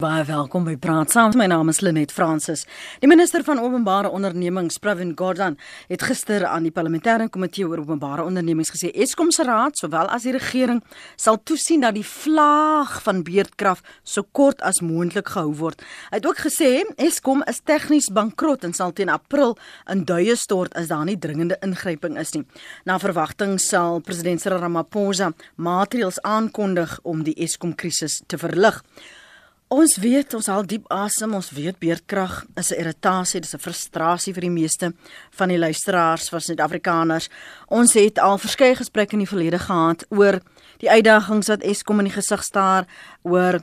Baie welkom by Praat Saam. My naam is Lenet Fransis. Die minister van Openbare Ondernemings, Pravin Gordhan, het gister aan die parlementêre komitee oor openbare ondernemings gesê Eskom se raad, sowel as die regering, sal toesien dat die vlaag van beurtkrag so kort as moontlik gehou word. Hy het ook gesê Eskom is tegnies bankrot en sal teen April in duie stort as daar nie dringende ingryping is nie. Na verwagting sal president Cyril Ramaphosa maatreëls aankondig om die Eskom krisis te verlig. Ons weet ons al diep asem, ons weet beerdkrag is 'n irritasie, dis 'n frustrasie vir die meeste van die luisteraars van Suid-Afrikaners. Ons het al verskeie gesprekke in die verlede gehad oor die uitdagings wat Eskom in die gesig staar, oor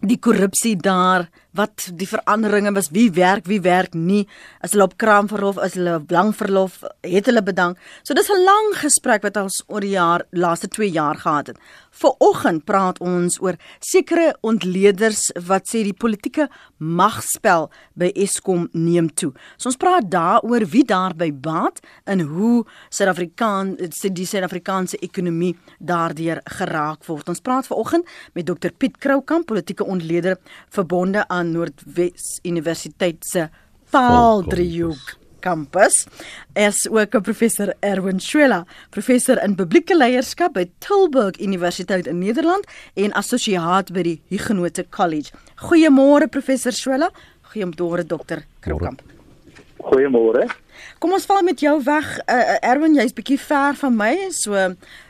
die korrupsie daar, wat die veranderinge was, wie werk, wie werk nie, as hulle op kraamverlof, as hulle lang verlof, het hulle bedank. So dis 'n lang gesprek wat ons oor die jaar laaste 2 jaar gehad het. Vooroggend praat ons oor sekere ontleeders wat sê die politieke magspel by Eskom neem toe. So ons praat daaroor wie daarby baat en hoe Suid-Afrikaan die Suid-Afrikaanse ekonomie daardeur geraak word. Ons praat vooroggend met Dr Piet Kroukamp, politieke ontleder verbonde aan aan Noordwes Universiteit se Paaldriehoek kampus. Es ook 'n professor Erwin Schwella, professor in publieke leierskap by Tilburg Universiteit in Nederland en assosiaat by die Huguenot College. Goeiemôre professor Schwella. Goeiemôre dokter Kroukamp. Goeiemôre. Kom ons val met jou weg. Uh, Erwin, jy's bietjie ver van my, so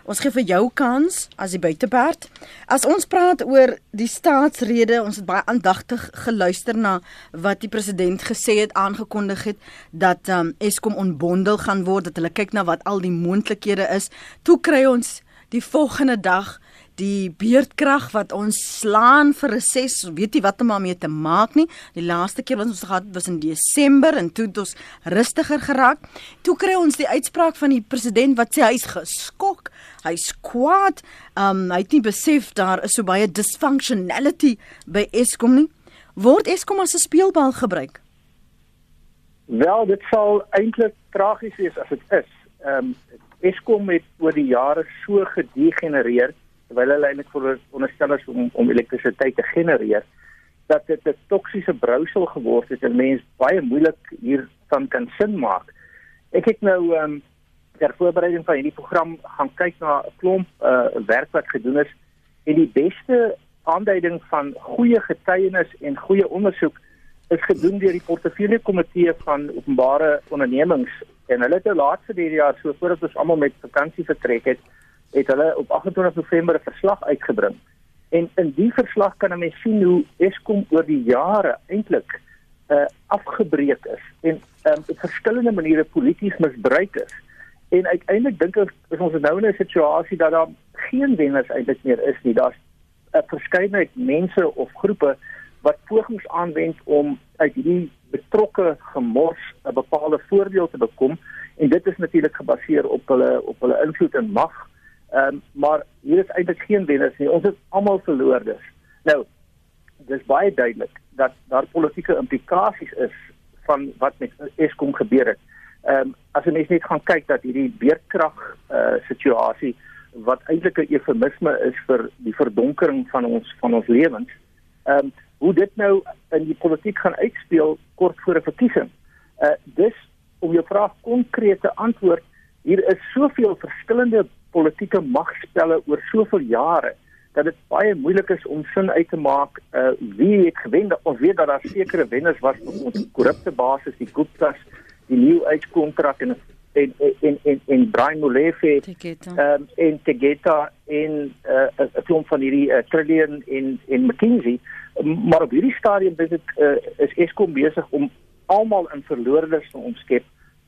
ons gee vir jou kans as die buiteperd. As ons praat oor die staatsrede, ons het baie aandagtig geluister na wat die president gesê het, aangekondig het dat um, Eskom onbondel gaan word, dat hulle kyk na wat al die moontlikhede is. Toe kry ons die volgende dag die beerdkrag wat ons slaan vir reses, weet jy wat om daarmee te maak nie. Die laaste keer wat ons gehad was in Desember en toe het ons rustiger geraak. Toe kry ons die uitspraak van die president wat sê hy's geskok, hy's kwaad. Um hy het nie besef daar is so baie dysfunctionality by Eskom nie. Word Eskom as 'n speelbal gebruik? Wel, dit sal eintlik tragies wees as dit is. Um Eskom het oor die jare so gedegenereer terwyl hulle eintlik veronderstel is om om elektrisiteit te genereer dat dit 'n toksiese brousel geword het en mense baie moeilik hiervan kan sin maak. Ek het nou ehm um, ter voorbereiding van hierdie program gaan kyk na 'n klomp uh werk wat gedoen is en die beste aanduiding van goeie getuienis en goeie ondersoek is gedoen deur die portefeulje komitee van openbare ondernemings en hulle het nou laatste hierdie jaar so voordat ons almal met vakansie vertrek het het hulle op 28 November 'n verslag uitgebring. En in die verslag kan 'n mens sien hoe Eskom oor die jare eintlik uh afgebreek is en um, op verskillende maniere polities misbruik is. En uiteindelik dink ek is ons nou in 'n situasie dat daar geen wenners eintlik meer is nie. Daar's 'n verskeidenheid mense of groepe wat pogings aanwend om uit hierdie betrokke gemors 'n bepaalde voordeel te bekom en dit is natuurlik gebaseer op hulle op hulle invloed en mag Ehm um, maar hier is eintlik geen wenners nie. Ons is almal verloorders. Nou, dis baie duidelik dat daar politieke implikasies is van wat met Eskom gebeur het. Ehm um, as jy net gaan kyk dat hierdie beerdkrag uh situasie wat eintlik 'n eufemisme is vir die verdonkering van ons van ons lewens. Ehm um, hoe dit nou in die politiek gaan uitspeel kort voor 'n verkiesing. Uh dis om jou vraag konkrete antwoord hier is soveel verskillende politieke magspelle oor soveel jare dat dit baie moeilik is om sin uit te maak uh wie het gewen of weet dat daar sekere wenners was op ons korrupte basis die Guptas die New Age kontrak en en en en en Brian Molefe um, en Tegeta en uh 'n klomp van hierdie uh, Trillion en en McKinsey. Maar op hierdie stadium dink ek uh, is Eskom besig om almal in verloorders te omskep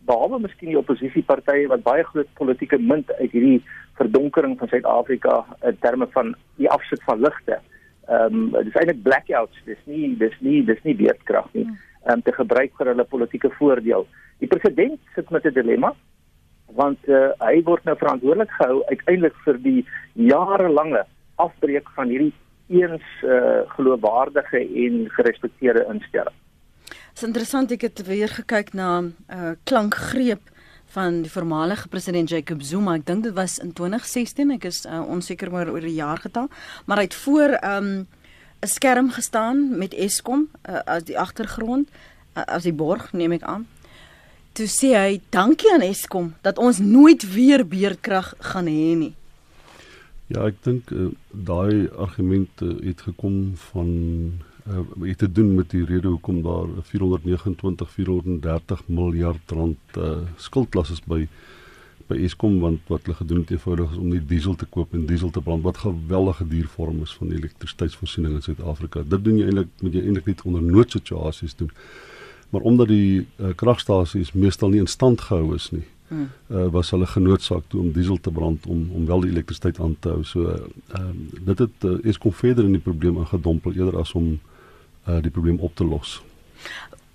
behalwe miskien die oppositiepartye wat baie groot politieke munt uit hierdie verdonkering van Suid-Afrika in terme van die afsit van ligte. Ehm um, dis eintlik blackouts, dis nie dis nie dis nie beerdkrag nie. Hmm. Ehm um, te gebruik vir hulle politieke voordeel. Die president sit met 'n dilemma want uh, hy word nou verantwoordelik gehou uiteindelik vir die jarelange afbreek van hierdie eens uh, geloofwaardige en gerespekteerde instelling. Dit is interessant ek het weer gekyk na 'n uh, klankgreep van die voormalige president Jacob Zuma. Ek dink dit was in 2016. Ek is uh, onseker oor oor die jaargetal, maar hy het voor ehm um, 'n skerm gestaan met Eskom uh, as die agtergrond uh, as die borg neem ek aan. Toe sê hy dankie aan Eskom dat ons nooit weer beerkrag gaan hê nie. Ja, ek dink uh, daai argument uh, het gekom van uh, het te doen met die rede hoekom daar 429 430 miljard rand uh, skuldlas is by by Eskom want wat hulle gedoen het eenvoudig is om nie diesel te koop en diesel te brand wat geweldige duur vorm is van elektrisiteitsvoorsiening in Suid-Afrika. Dit doen jy eintlik moet jy eintlik net onder noodsituasies doen. Maar omdat die uh, kragstasies meestal nie in stand gehou is nie, hmm. uh, was hulle genoodsaak toe om diesel te brand om om wel die elektrisiteit aan te hou. So ehm uh, dit het uh, Eskom verder in die probleem ingedompel eerder as om uh, die probleem op te los.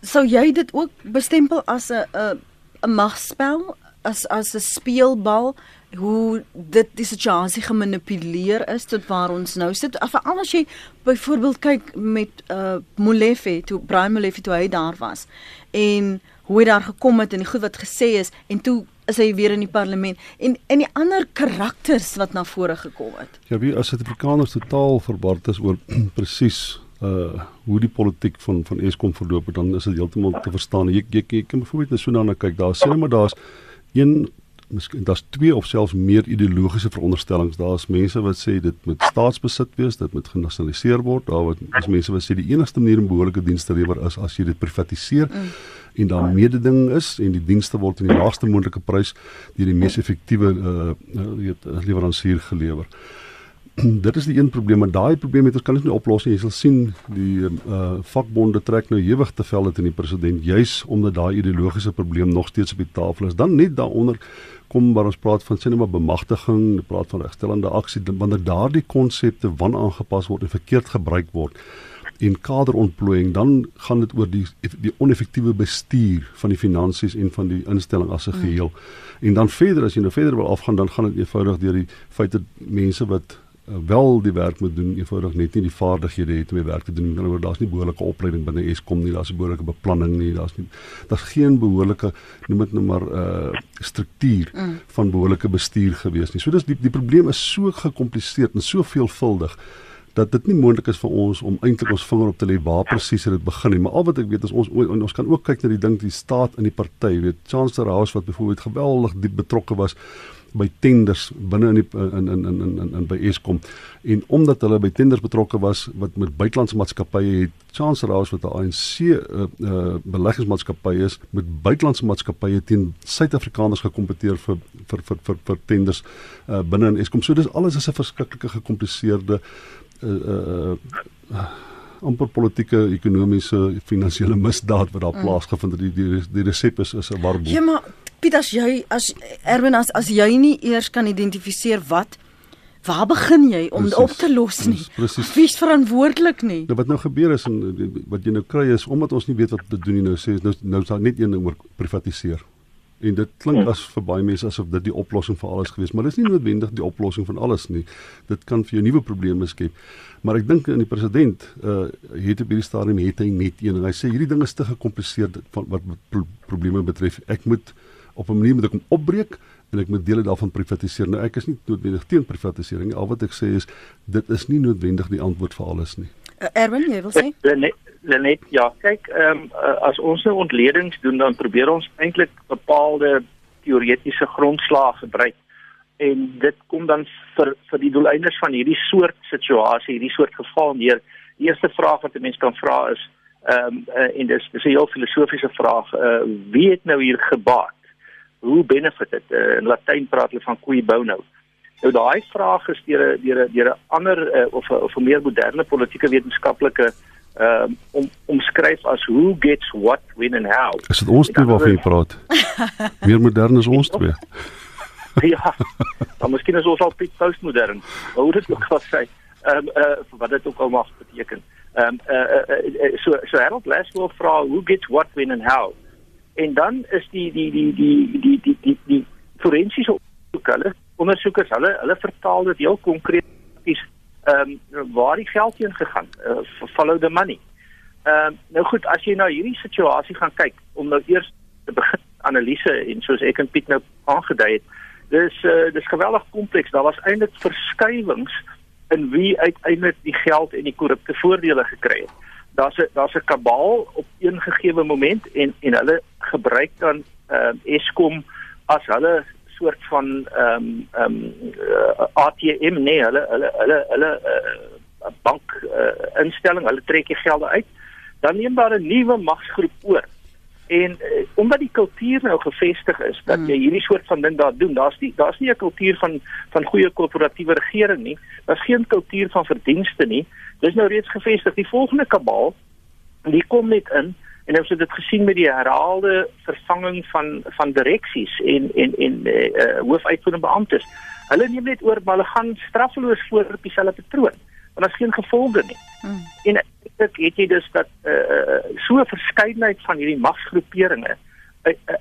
Sou jy dit ook bestempel as 'n 'n 'n magspel as as 'n speelbal hoe dit die situasie gemanipuleer is tot waar ons nou sit. Veral as jy byvoorbeeld kyk met uh Molefe, toe Brian Molefe toe hy daar was en hoe hy daar gekom het en die goed wat gesê is en toe is hy weer in die parlement en en die ander karakters wat na vore gekom het. Ja, wie as Suid-Afrikaners totaal verbaas is oor presies uh hoe die politiek van van Eskom verloop het dan is dit heeltemal te verstaan. Jy jy, jy kan byvoorbeeld net so daarna kyk. Daar sê net maar daar's een miskien daar's twee of selfs meer ideologiese veronderstellings. Daar's mense wat sê dit moet staatsbesit wees, dit moet genasionaliseer word. Daar wat is mense wat sê die enigste manier om behoorlike dienste te lewer is as jy dit privatiseer mm. en daar mededinging is en die dienste word in die laagste moontlike prys deur die mees effektiewe uh weet leweransier gelewer. Dit is die een probleem en daai probleem het ons kan ons nie oplos nie. Jy sal sien die uh vakbonde trek nou ewig te vel teen die president juis omdat daai ideologiese probleem nog steeds op die tafel is. Dan net daaronder kom waar ons praat van sinema bemagtiging, praat van regstellende aksie wanneer daardie konsepte wan aangepas word en verkeerd gebruik word in kaderontplooiing dan gaan dit oor die die oneffektiewe bestuur van die finansies en van die instelling as 'n geheel. Mm. En dan verder as jy nou verder wil afgaan dan gaan dit eenvoudig deur die feit dat mense wat wel die werk moet doen, eenvoudig net nie die vaardighede het om die werk te doen. Dan word daar's nie behoorlike opleiding binne Eskom nie, daar's nie behoorlike beplanning nie, daar's nie daar's geen behoorlike noem dit nou maar uh struktuur mm. van behoorlike bestuur gewees nie. So dis die die probleem is so gekompliseerd en so veelvuldig dat dit nie moontlik is vir ons om eintlik ons vinger op te lê waar presies dit begin nie maar al wat ek weet is ons ons kan ook kyk na die ding die staat in die party weet Chancellor House wat byvoorbeeld geweldig diep betrokke was by tenders binne in die in in in in in by Eskom en omdat hulle by tenders betrokke was wat met buitelandse maatskappye het Chance Raas wat 'n ANC uh, uh, beleggingsmaatskappy is met buitelandse maatskappye teen Suid-Afrikaners gekompeteer vir vir vir vir, vir tenders uh, binne in Eskom so dis alles is 'n verskriklike gekompliseerde uh, uh, uh, amper politieke, ekonomiese, finansiële misdaad wat daar mm. plaasgevind het. Die die, die resep is is 'n warboel. Ja, maar Piet as jy as Erwin as as jy nie eers kan identifiseer wat waar begin jy om dit op te los nie? Presies. Wie is verantwoordelik nie? Nou wat nou gebeur is en wat jy nou kry is omdat ons nie weet wat te doen nie nou sê nou nou is daar net een ding oor privatiseer. En dit klink as vir baie mense asof dit die oplossing vir alles gewees, maar dit is nie noodwendig die oplossing van alles nie. Dit kan vir jou nuwe probleme skep. Maar ek dink in die president uh het op hierdie stadium het hy net een en hy sê hierdie ding is te gekompliseer van wat pro probleme betref. Ek moet op 'n manier moet ek hom opbreek en ek moet dele daarvan privatiseer. Nou ek is nie noodwendig teen privatisering nie. Al wat ek sê is dit is nie noodwendig die antwoord vir alles nie. Uh, Erwin, jy wil sê? Net ja, kyk, ehm um, as ons nou ontledings doen dan probeer ons eintlik bepaalde teoretiese grondslae gebruik en dit kom dan vir vir die doeleindes van hierdie soort situasie, hierdie soort geval neer. Die eerste vraag wat 'n mens kan vra is ehm um, uh, en dis dis 'n heel filosofiese vraag, uh, wie het nou hier gebaat? Hoe benefit dit? Uh, in Latyn praat hulle van cui bono nou daai vraag is deur 'n deur 'n deur 'n ander uh, of of 'n meer moderne politieke wetenskaplike um, om omskryf as who gets what when and how. Is dit ons twee waarvan jy praat? Meer modern is ons twee. Ja dan miskien is ons al piet postmodern hoe dit ook al sê ehm um, uh, wat dit ook al mag beteken. Ehm um, uh, uh, uh, so so Harold Laswell vra who gets what when and how En dan is die die die die die die die, die forensiese ondersoek hulle ondersoekers hulle hulle vertaal dit heel konkreet is ehm um, waar die geld heen gegaan uh, follow the money. Ehm uh, nou goed as jy na nou hierdie situasie gaan kyk om nou eers te begin analise en soos ek en Piet nou aangedui het dis uh, dis geweldig kompleks daar was eintlik verskywings in wie uiteindelik die geld en die korrupte voordele gekry het. Daar's 'n daar's 'n kabaal op een gegeewe moment en en hulle gebruik dan ehm uh, Eskom as hulle soort van ehm um, ehm um, uh, ATM nee, hulle hulle hulle hulle uh, bank uh, instelling, hulle trek die gelde uit. Dan neem daar 'n nuwe magsgroep oor En uh, omdat die kultuur nou gevestig is dat jy hmm. hierdie soort van ding daar doen, daar's nie daar's nie 'n kultuur van van goeie korporatiewe regering nie. Daar's geen kultuur van verdienste nie. Dis nou reeds gevestig. Die volgende kabaal, die kom net in en ons het dit gesien met die herhaalde vervanging van van direksies en en en eh uh, hoofuitvoerende beamptes. Hulle neem net oor maar hulle gaan straffeloos voor op dieselfde patroon want daar's geen gevolge nie. Hmm. En ek het jy dus dat eh uh, so verskeidenheid van hierdie magsgroeperinge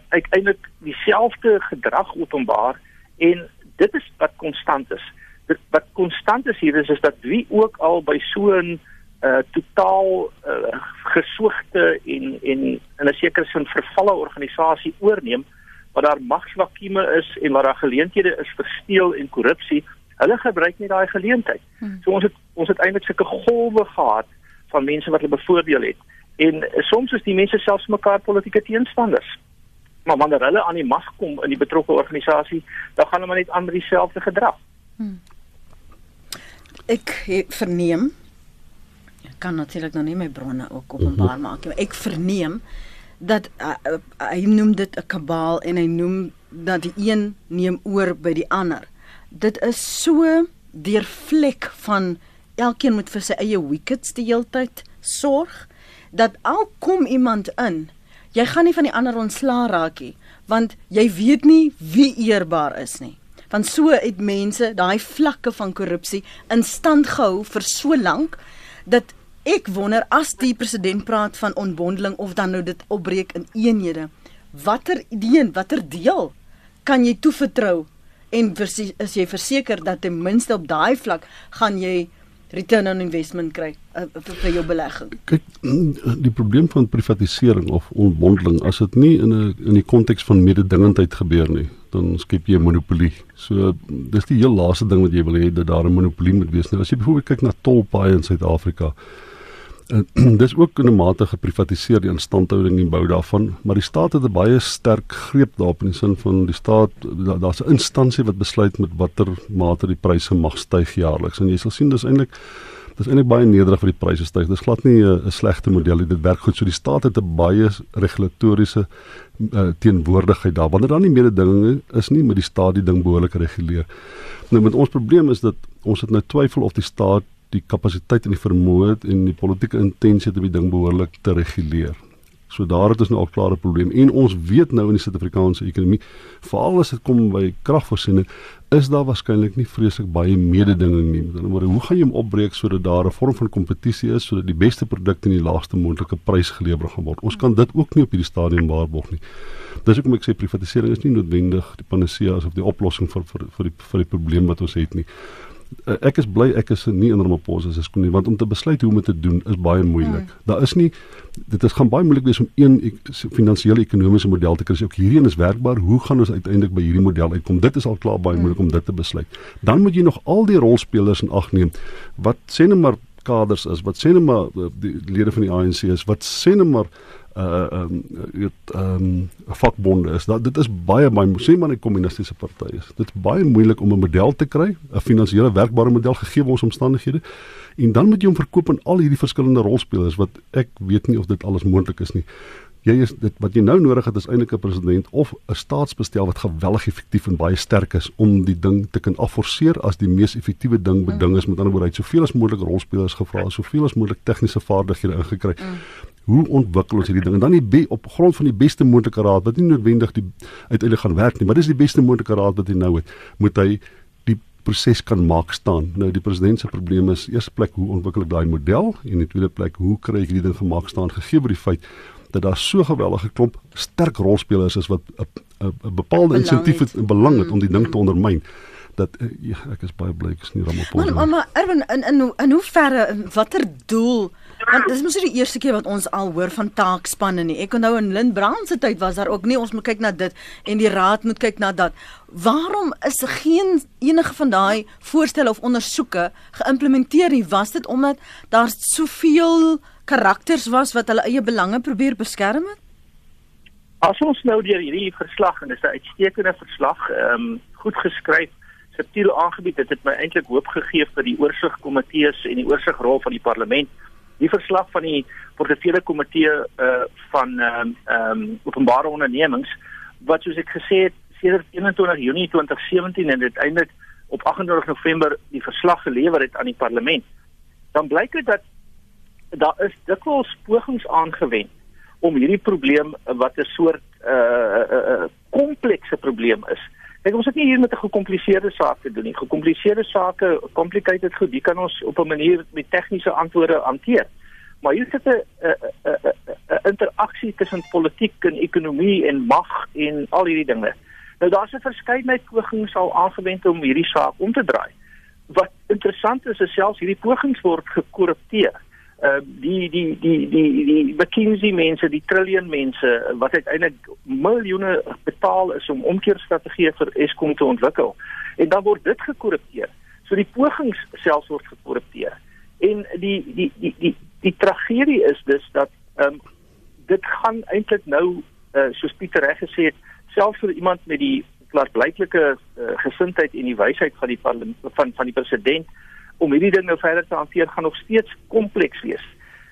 uiteindelik dieselfde gedrag openbaar en dit is wat konstant is. Dit wat konstant is hier is is dat wie ook al by so 'n uh, totaal uh, gesoogde en en in 'n sekere sin vervalle organisasie oorneem waar daar magsvakume is en waar daar geleenthede is vir steel en korrupsie Hulle gebruik nie daai geleentheid. Hmm. So ons het ons het eintlik sulke golwe gehad van mense wat hulle bevoordeel het. En uh, soms is die mense selfs mekaar politieke teenstanders. Maar wanneer hulle aan die mag kom in die betrokke organisasie, dan gaan hulle maar net aan met dieselfde gedrag. Hmm. Ek verneem ek kan natuurlik nou nie my bronne ook openbaar mhm. maak nie. Ek verneem dat uh, uh, hy noem dit 'n kabaal en hy noem dat die een neem oor by die ander dit is so deurvlek van elkeen moet vir sy eie wickets die heeltyd sorg dat al kom iemand in jy gaan nie van die ander ontslaa raak nie want jy weet nie wie eerbaar is nie. Want so het mense daai vlakke van korrupsie in stand gehou vir so lank dat ek wonder as die president praat van onbondeling of dan nou dit opbreek in eenhede watter idee watter deel kan jy toevertrou? En is jy verseker dat ten minste op daai vlak gaan jy return on investment kry uh, vir jou belegging. Kyk, die probleem van privatisering of ontbondeling as dit nie in 'n in die konteks van mededingendheid gebeur nie, dan skep jy 'n monopolie. So dis die heel laaste ding wat jy wil hê dat daar 'n monopolie moet wees. Nou as jy byvoorbeeld kyk na tolpaaie in Suid-Afrika, En dis ook in 'n mate geprivatiseer die instandhouding en die bou daarvan, maar die staat het 'n baie sterk greep daarop in die sin van die staat daar's 'n instansie wat besluit met watter mate die pryse mag styg jaarliks. En jy sal sien dis eintlik dis eintlik baie nederig vir die pryse styg. Dis glad nie 'n slegte model nie. Dit werk goed. So die staat het 'n baie regulatoriese uh, teenwoordigheid daar. Wanneer daar nie mededinging is nie, moet die staat die ding behoorlik reguleer. Nou met ons probleem is dat ons het nou twyfel of die staat die kapasiteit en die vermoë en die politieke intensie om die ding behoorlik te reguleer. So daar het ons nou al klare probleem en ons weet nou in die Suid-Afrikaanse ekonomie veral as dit kom by kragvoorsiening is daar waarskynlik nie vreeslik baie mededinging nie. Met ander woorde, hoe gaan jy hom opbreek sodat daar 'n vorm van kompetisie is sodat die beste produkte in die laagste moontlike prys gelewer gaan word? Ons kan dit ook nie op hierdie stadium waarborg nie. Dis hoekom ek sê privatisering is nie noodwendig die panacea of die oplossing vir vir vir die vir die probleem wat ons het nie. Eh, ek is bly ek is nie in Ramaphosa se skoene want om te besluit hoe om dit te doen is baie moeilik. Mm. Daar is nie dit is gaan baie moeilik wees om een ek, finansiële ekonomiese model te kry. Ook hierdie een is werkbaar. Hoe gaan ons uiteindelik by hierdie model uitkom? Dit is al klaar baie mm. moeilik om dit te besluit. Dan moet jy nog al die rolspelers in ag neem. Wat sê net maar kaders is, wat sê net maar eh, die lede van die ANC is, wat sê net maar uh um weet um vakbonde is. Dat dit is baie baie sê maar 'n kommunistiese party is. Dit is baie moeilik om 'n model te kry, 'n finansiële werkbare model gegee ons omstandighede. En dan moet jy hom verkoop aan al hierdie verskillende rolspelers wat ek weet nie of dit alles moontlik is nie. Jy is dit wat jy nou nodig het is eintlik 'n president of 'n staatsbestel wat geweldig effektief en baie sterk is om die ding te kan afforceer as die mees effektiewe ding beding is. Met ander woorde uit soveel as moontlik rolspelers gevra, soveel as moontlik tegniese vaardighede ingekry. Mm. Hoe ontwikkel ons hierdie ding? En dan die op grond van die beste moontlike raad wat nie noodwendig die uiteindelik gaan werk nie maar dis die beste moontlike raad wat hy nou het moet hy die proses kan maak staan. Nou die president se probleem is eerste plek hoe ontwikkel ek daai model? En die tweede plek hoe kry ek hierdie ding gemaak staan gegee by die feit dat daar so geweldige klomp sterk rolspelers is wat 'n bepaalde insentief en belang het om die ding te ondermyn dat ja, ek is baie bly ek is nie Ramaphosa. Maar maar Erwin in in in hoe verre watter doel Want dis mos nie die eerste keer wat ons al hoor van taakspanne nie. Ek onthou in Lynn Brown se tyd was daar ook nie ons moet kyk na dit en die raad moet kyk na dat. Waarom is geen enige van daai voorstelle of ondersoeke geïmplementeer nie? Was dit omdat daar soveel karakters was wat hulle eie belange probeer beskerm het? As ons nou deur hierdie verslag en dis 'n uitstekende verslag, ehm um, goed geskryf, subtiel aangebied, dit het my eintlik hoop gegee vir die oorsigkomitees en die oorsigrol van die parlement die verslag van die portefeulje komitee uh van ehm um, um, openbare ondernemings wat soos ek gesê het sedert 21 Junie 2017 en dit eindelik op 28 November die verslag gelewer het aan die parlement dan blyk dit dat daar is dikwels pogings aangewend om hierdie probleem wat 'n soort uh uh komplekse probleem is Kyk ons het nie hier met 'n gekompliseerde saak te doen nie. Gekompliseerde sake, complicated goed, die kan ons op 'n manier met tegniese antwoorde hanteer. Maar hier sit 'n 'n interaksie tussen politiek en ekonomie en mag en al hierdie dinge. Nou daar's 'n verskeidenheid pogings al aangewend om hierdie saak om te draai. Wat interessant is, is selfs hierdie pogings word gekorrupteer uh die die die die die McKinsey mense, die triljoen mense wat uiteindelik miljoene betaal is om omkeerstrategieë vir Eskom te ontwikkel. En dan word dit gekorrupteer. So die pogings selfs word gekorrupteer. En die die die die die tragedie is dus dat ehm um, dit gaan eintlik nou uh soos Pieter reg gesê het, selfs vir iemand met die klaarblyklike uh, gesindheid en die wysheid van die van van die president om hierdie ding nou verder te hanteer gaan nog steeds kompleks wees.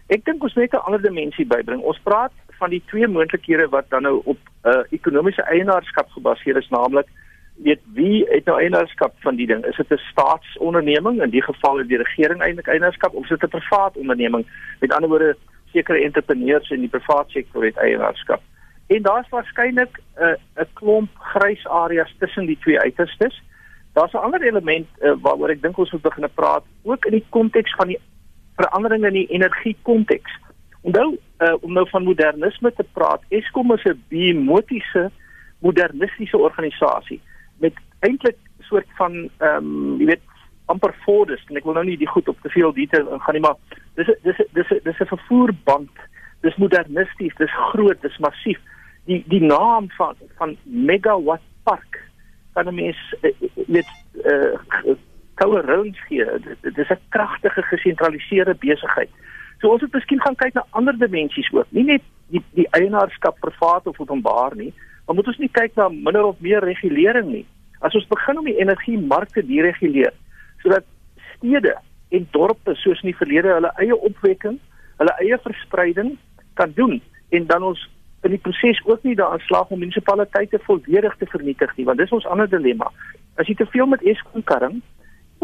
Ek dink ons moet 'n ander dimensie bybring. Ons praat van die twee moontlikhede wat dan nou op 'n uh, ekonomiese eienaarskap gebaseer is, naamlik weet wie het nou eienaarskap van die ding? Is dit 'n staatsonderneming in die geval het die regering eintlik eienaarskap of is dit 'n privaat onderneming? Met ander woorde, sekere entrepreneurs in die private sektor het eienaarskap. En daar's waarskynlik 'n uh, 'n klomp grys areas tussen die twee uiterstes. Daar's 'n ander element uh, waaroor ek dink ons moet begin praat, ook in die konteks van die veranderinge in die energie konteks. Onthou, uh, om nou van modernisme te praat, Eskom is 'n biomotiese modernistiese organisasie met eintlik soort van ehm um, jy weet amper voordes en ek wil nou nie die goed op te veel detail ingaan nie, maar dis dis dis dis 'n vervoerband. Dis modernisties, dis groot, dis massief. Die die naam van van megawatt park kan 'n mens uh, weet uh, koue rounds gee. Dit is 'n kragtige gesentraliseerde besigheid. So ons moet miskien gaan kyk na ander dimensies ook. Nie net die die eienaarskap privaat of openbaar nie, maar moet ons nie kyk na minder of meer regulering nie. As ons begin om die energiemarkte te dereguleer sodat stede en dorpe soos in die verlede hulle eie opwekking, hulle eie verspreiding kan doen en dan ons in die proses ook nie daaraan slaag om munisipaliteite volledig te vernietig nie, want dis ons ander dilemma. As jy te veel met Eskom karring,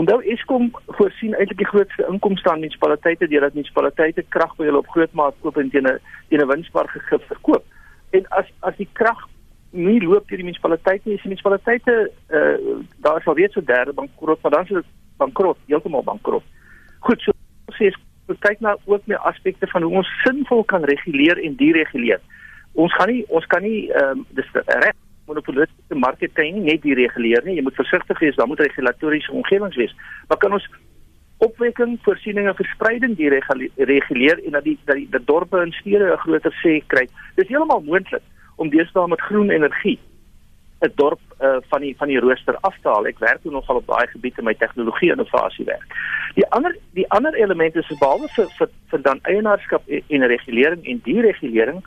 onthou Eskom voorsien eintlik die grootste inkomste aan munisipaliteite deurdat munisipaliteite krag by hulle op groot maat koop en teen 'n teen 'n winsbaar gegif verkoop. En as as die krag nie loop deur die munisipaliteite nie, is die munisipaliteite uh daar sal weet so derde bankrot, maar dan is dit bankrot, heeltemal bankrot. Goed, so sê ons kyk na ook meer aspekte van hoe ons sinvol kan reguleer en dereguleer ons gaan nie ons kan nie ehm um, dis reg monopolistiese markte kan nie net dereguleer nie. Jy moet versigtig wees, daar moet regulatoriese omgewings wees. Maar kan ons opwekking, voorsiening en verspreiding dereguleer en dat die dat die, die dorpe en stede 'n groter sê kry. Dis heeltemal moontlik om deesdae met groen energie 'n dorp uh, van die van die rooster af te haal. Ek werk toe nogal op daai gebied in my tegnologie innovasie werk. Die ander die ander elemente is behalwe vir, vir vir dan eienaarskap en, en regulering en deregulering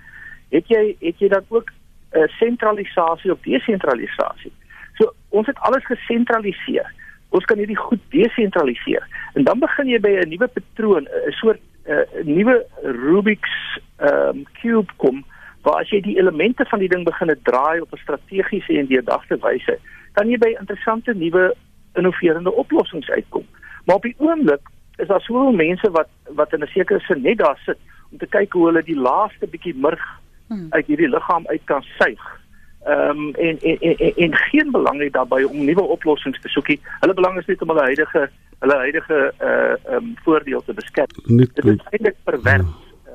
het jy het jy dan ook 'n uh, eh, sentralisasie of desentralisasie. So ons het alles gesentraliseer. Ons kan hierdie goed desentraliseer. En dan begin jy by 'n nuwe patroon, 'n soort 'n uh, nuwe Rubik's um, cube kom waar as jy die elemente van die ding begin draai op 'n strategiese en deurdagte wyse, kan jy by interessante nuwe innoverende oplossings uitkom. Maar op die oomblik is daar soveel mense wat wat in 'n sekere sin net daar sit om te kyk hoe hulle die laaste bietjie murg hmm. uit hierdie liggaam uit kan suig. Ehm um, en, en en en en geen belang het daarbey om nuwe oplossings te soek nie. Hulle belang is net om hulle huidige hulle huidige uh ehm um, voordeel te beskerm. Dit is eintlik pervers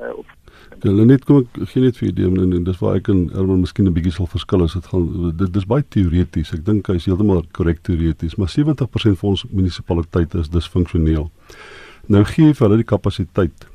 uh, Hulle net kom ek gee net vir idee en, en dis waar ek en Erwin miskien 'n bietjie sal verskil as dit gaan dit dis baie teoreties. Ek dink hy is heeltemal korrek teoreties, maar 70% van ons munisipaliteite is disfunksioneel. Nou gee jy vir hulle die kapasiteit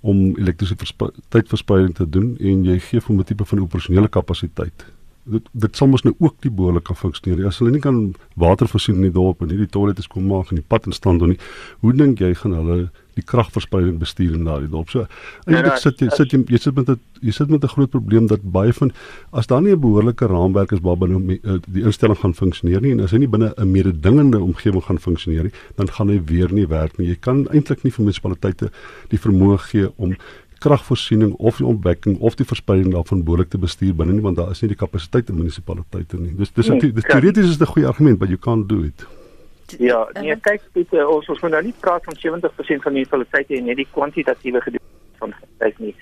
om elektrisiteitsverspreiding te doen en jy gee vir 'n tipe van operasionele kapasiteit dit dit sal mos nou ook die behoorlik kan funksioneer. As hulle nie kan water voorsien in die dorp en nie die toilette skoon maak en die pad in stand hou nie, hoe dink jy gaan hulle die kragverspreiding bestuur in daardie dorp? So eintlik nee, sit jy sit jy, jy sit met 'n jy sit met 'n groot probleem dat baie van as daar nie 'n behoorlike raamwerk is waarbinne eh, die instelling gaan funksioneer nie en as hy nie binne 'n mededingende omgewing gaan funksioneer nie, dan gaan hy weer nie werk nie. Jy kan eintlik nie vir munisipaliteite die vermoë gee om kragvoorsiening of die ontwikkeling of die verspreiding daarvan behoorlik te bestuur binne nie want daar is nie die kapasiteit in munisipaliteite nie. Dis dis nee, teoreties is 'n goeie argument but you can't do it. Ja, nee, kyk dit ons ons moet nou nie praat van 70% van munisipaliteite en net die kwantitatiewe gedeelte van kyk nie.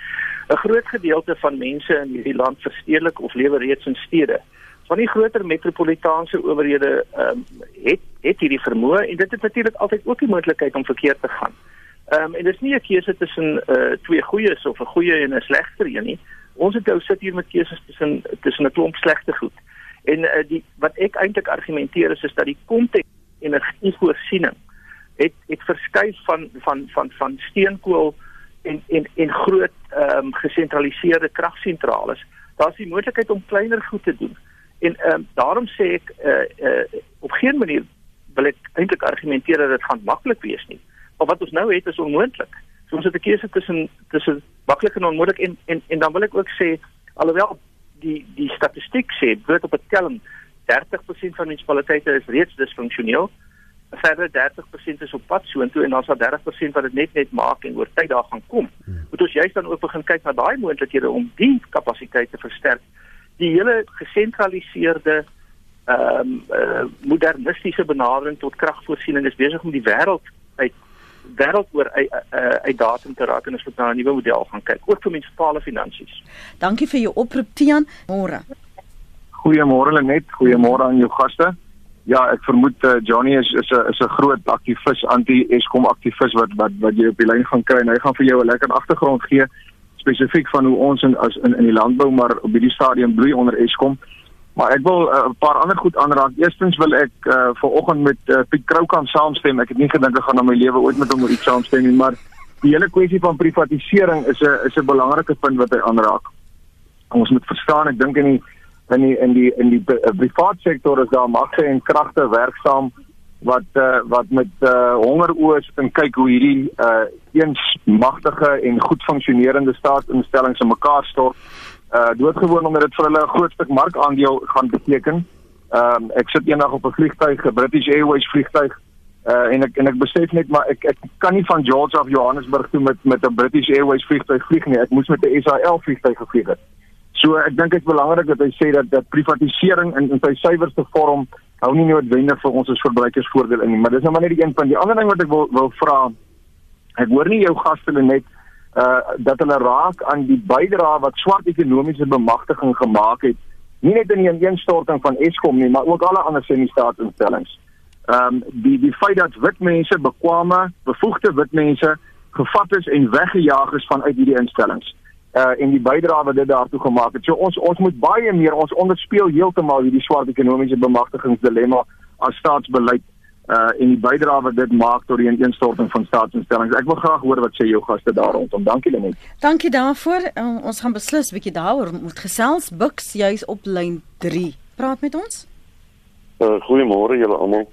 'n Groot gedeelte van mense in hierdie land verstedelik of lewe reeds in stede. Van die groter metropolitaanse owerhede ehm um, het het hierdie vermoë en dit het natuurlik altyd ook die moontlikheid om verkeerd te gaan. Ehm um, en dis nie 'n keuse tussen uh, twee goeies of 'n goeie en 'n slegter een nie. Ons het nou sit hier met keuses tussen tussen 'n klomp slegte goed. En uh, die wat ek eintlik argumenteer is is dat die konteks energievoorsiening het het verskuif van van van van steenkool en en en groot ehm um, gesentraliseerde kragsentrale. Daar's die moontlikheid om kleiner goed te doen. En ehm um, daarom sê ek uh, uh, op geen manier wil ek eintlik argumenteer dat dit gaan maklik wees nie. Maar wat ons nou het is onmoontlik. So ons het 'n keuse tussen tussen maklik en onmoontlik en, en en dan wil ek ook sê alhoewel die die statistiek sê bloot op 'n telling 30% van munisipaliteite is reeds disfunksioneel. Verder 30% is op pad soontoe en dan sal 30% wat dit net net maak en oor tyd daar gaan kom. Hmm. Moet ons juist dan ook begin kyk na daai moontlikhede om die kapasiteit te versterk. Die hele gesentraliseerde ehm um, uh, modernistiese benadering tot kragvoorsiening is besig om die wêreld uit wêreldoor uit, uit, uit datum te raak en ons moet na 'n nuwe model gaan kyk ook vir munisipale finansies. Dankie vir jou oproep Tian. Môre. Goeiemôre Lenet, goeiemôre aan jou gaste. Ja, ek vermoed uh, Johnny is is 'n is 'n groot aktivis anti-Eskom aktivis wat wat wat jy op die lyn gaan kry en hy gaan vir jou 'n lekker agtergrond gee spesifiek van hoe ons in as in in die landbou maar op hierdie stadium bloei onder Eskom. Maar ek wil eh, 'n uh, paar ander goed aanraak. Eerstens wil ek uh, ver oggend met uh, Piet Kroukamp saamstem. Ek het nie gedink ek gaan in my lewe ooit met hom oor iets saamstem nie, maar die hele kwessie van privatisering is 'n is 'n belangrike punt wat hy aanraak. Ons moet verstaan, ek dink in die in die in die in die private sektor is daar magte en kragte werksaam wat uh, wat met uh, hongeroë en kyk hoe hierdie uh, eens magtige en goed funksionerende staatsinstellings in mekaar stort uh doodgewoon omdat dit vir hulle 'n groot stuk markandeel gaan beteken. Ehm um, ek sit eendag op 'n vliegtuig, 'n British Airways vliegtuig, uh en ek en ek besef net maar ek ek kan nie van George of Johannesburg toe met met 'n British Airways vliegtuig vlieg nie. Ek moes met 'n SAL vliegtuig gevlieg het. So ek dink dit is belangrik dat hy sê dat dat privatisering in in sy suiwerste vorm hou nie noodwendig vir ons as verbruikers voordeel in nie, maar dis nou maar net die een van die ander ding wat ek wil wil vra. Ek hoor nie jou gaste net uh dat hulle raak aan die bydrae wat swart ekonomiese bemagtiging gemaak het nie net in die ineenstorting van Eskom nie maar ook alle ander semi-staatsinstellings. Ehm um, die die feit dat wit mense bekwame, bevoegde wit mense gevat is en weggejaag is vanuit hierdie instellings. Uh en die bydrae wat dit daartoe gemaak het. So ons ons moet baie meer ons onderspeel heeltemal hierdie swart ekonomiese bemagtigingsdilemma as staatsbeleid uh en die bydrae wat dit maak tot die ineenstorting van staatsinstellings. Ek wil graag hoor wat sê jou gaste daar rondom. Dankie Lenet. Dankie daarvoor. Uh, ons gaan beslis 'n bietjie daaroor moet gesels. Buks juis op lyn 3. Praat met ons. Uh goeiemôre julle almal.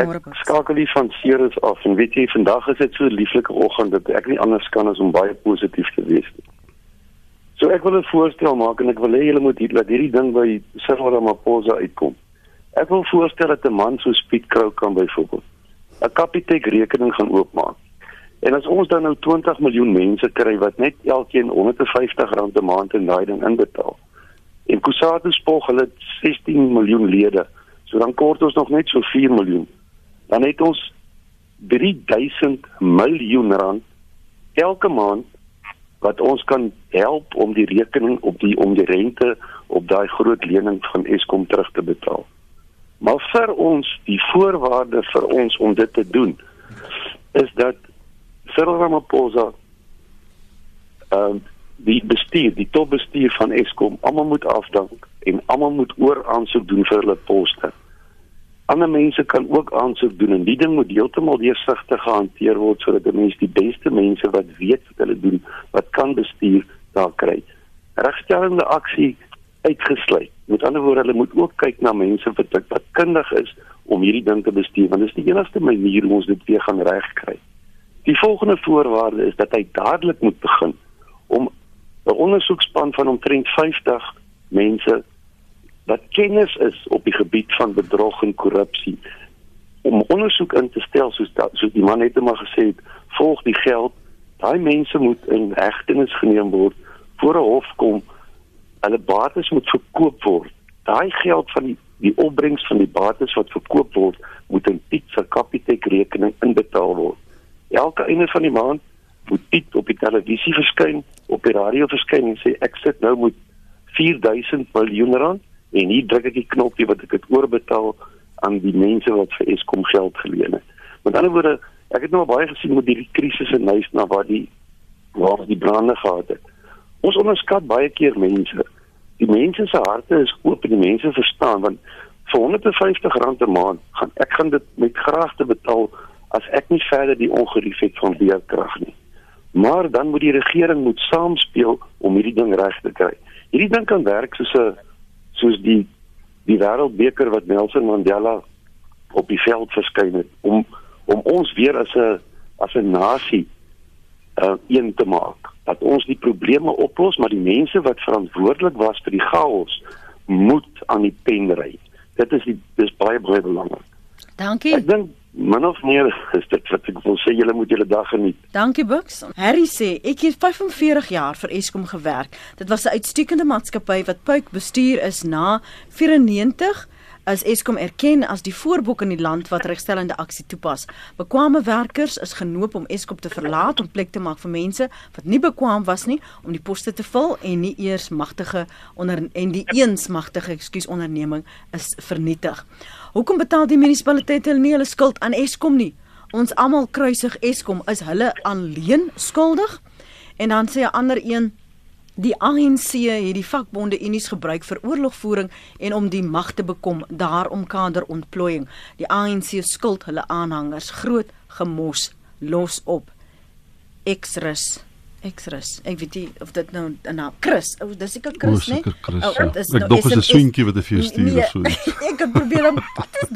Ek skakel die van Ceres af en weet jy vandag is dit so 'n lieflike oggend dat ek nie anders kan as om baie positief te wees nie. So ek wil 'n voorstel maak en ek wil hê julle moet hier laat hierdie ding by Cyril Ramaphosa uitkom. Ek wil voorstel dat 'n man so Piet Krou kan byvoorbeeld 'n Capitec rekening gaan oopmaak. En as ons dan nou 20 miljoen mense kry wat net elkeen 150 rand 'n maand in daai ding inbetaal. En Kusatu spog hulle 16 miljoen lede. So dan kort ons nog net so 4 miljoen. Dan het ons 3000 miljoen rand elke maand wat ons kan help om die rekening op die om die rente op daai groot lening van Eskom terug te betaal. Maar vir ons die voorwaarde vir ons om dit te doen is dat Cyril Ramaphosa ehm uh, die bestuur, die topbestuur van Eskom, almal moet afdank en almal moet oor aansoek doen vir hulle poste. Ander mense kan ook aansoek doen en die ding moet heeltemal deursigtig gehanteer word sodat die mense die beste mense wat weet wat hulle doen, wat kan bestuur, daar kry. Regstellende aksie uitgesluit. Met ander woorde, hulle moet ook kyk na mense wat wat kundig is om hierdie ding te bestuur want dit is die enigste manier hoe ons dit weer gaan regkry. Die volgende voorwaarde is dat hy dadelik moet begin om 'n ondersoekspan van omtrent 50 mense wat kennis is op die gebied van bedrog en korrupsie. Om ondersoek in te stel soos dat, soos die man net maar gesê het volg die geld. Daai mense moet in hegtenis geneem word voor 'n hof kom. Hulle bates moet verkoop word. Daai geld van die die opbrengs van die bates wat verkoop word moet in Piet se Capitec rekening inbetaal word. Elke einde van die maand moet Piet op die televisie verskyn op die radio verskyn en sê ek sit nou met 4000 miljoen rand en hier druk ek die knoppie wat ek dit oorbetaal aan die mense wat vir Eskom geld geleen het. Met ander woorde, ek het nou baie gesien met hierdie krisis in huis na waar die waar die brande gehad het. Ons onderskat baie keer mense. Die mense se harte is oop en die mense verstaan want vir 150 rand 'n maand gaan ek gaan dit met graagte betaal as ek nie verder die ongerief het van beerkrag nie. Maar dan moet die regering moet saamspeel om hierdie ding reg te kry. Hierdie ding kan werk soos 'n soos die die wêreldbeker wat Nelson Mandela op die veld verskyn het om om ons weer as 'n as 'n nasie uh, een te maak. Dat ons die probleme oplos maar die mense wat verantwoordelik was vir die chaos moet aan die pen ry. Dit is die dis baie baie belangrik dankie. Ek dink min of meer is dit wat ek wil sê julle moet julle dag geniet. Dankie Bux. Harry sê ek het 45 jaar vir Eskom gewerk. Dit was 'n uitstekende maatskappy wat Puik bestuur is na 94 as Eskom erken as die voorbok in die land wat regstellende aksie toepas. Bekwame werkers is genoop om Eskom te verlaat om plek te maak vir mense wat nie bekwam was nie om die poste te vul en nie eers magtige onder en die eens magtige, ekskuus, onderneming is vernietig. Hoekom betaal die munisipaliteite nie hulle skuld aan Eskom nie? Ons almal kruisig Eskom, is hulle alleen skuldig? En dan sê 'n ander een Die ANC het die vakbonde unies gebruik vir oorlogvoering en om die mag te bekom, daarom kaderontplooiing. Die ANC skuld hulle aanhangers groot gemos los op. Exrus Exrus. Ek weet nie of dit nou nou Chris. O, dis seker Chris, né? Nee? Chris, oh, ja. Ek nou dink dit is 'n swinkie wat hy vir stuur nee, of so iets. ek het probeer om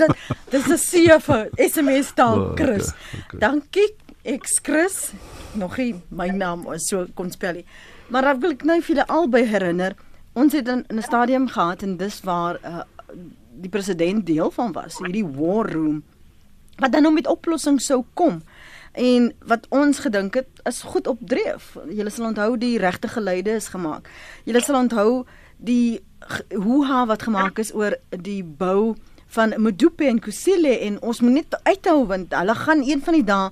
dit dis 'n CF SMS taal oh, Chris. Okay, okay. Dankie Ex Chris. Nog nie my naam is so kon spel nie. Maar ek wil nou vir julle albei herinner. Ons het in 'n stadium gehad en dis waar uh, die president deel van was, hierdie war room wat dan nou met oplossings sou kom en wat ons gedink het is goed op dreef. Julle sal onthou die regte geleide is gemaak. Julle sal onthou die hoe ha wat gemaak is oor die bou van Modupe en Kusile en ons moet net uithou want hulle gaan een van die dae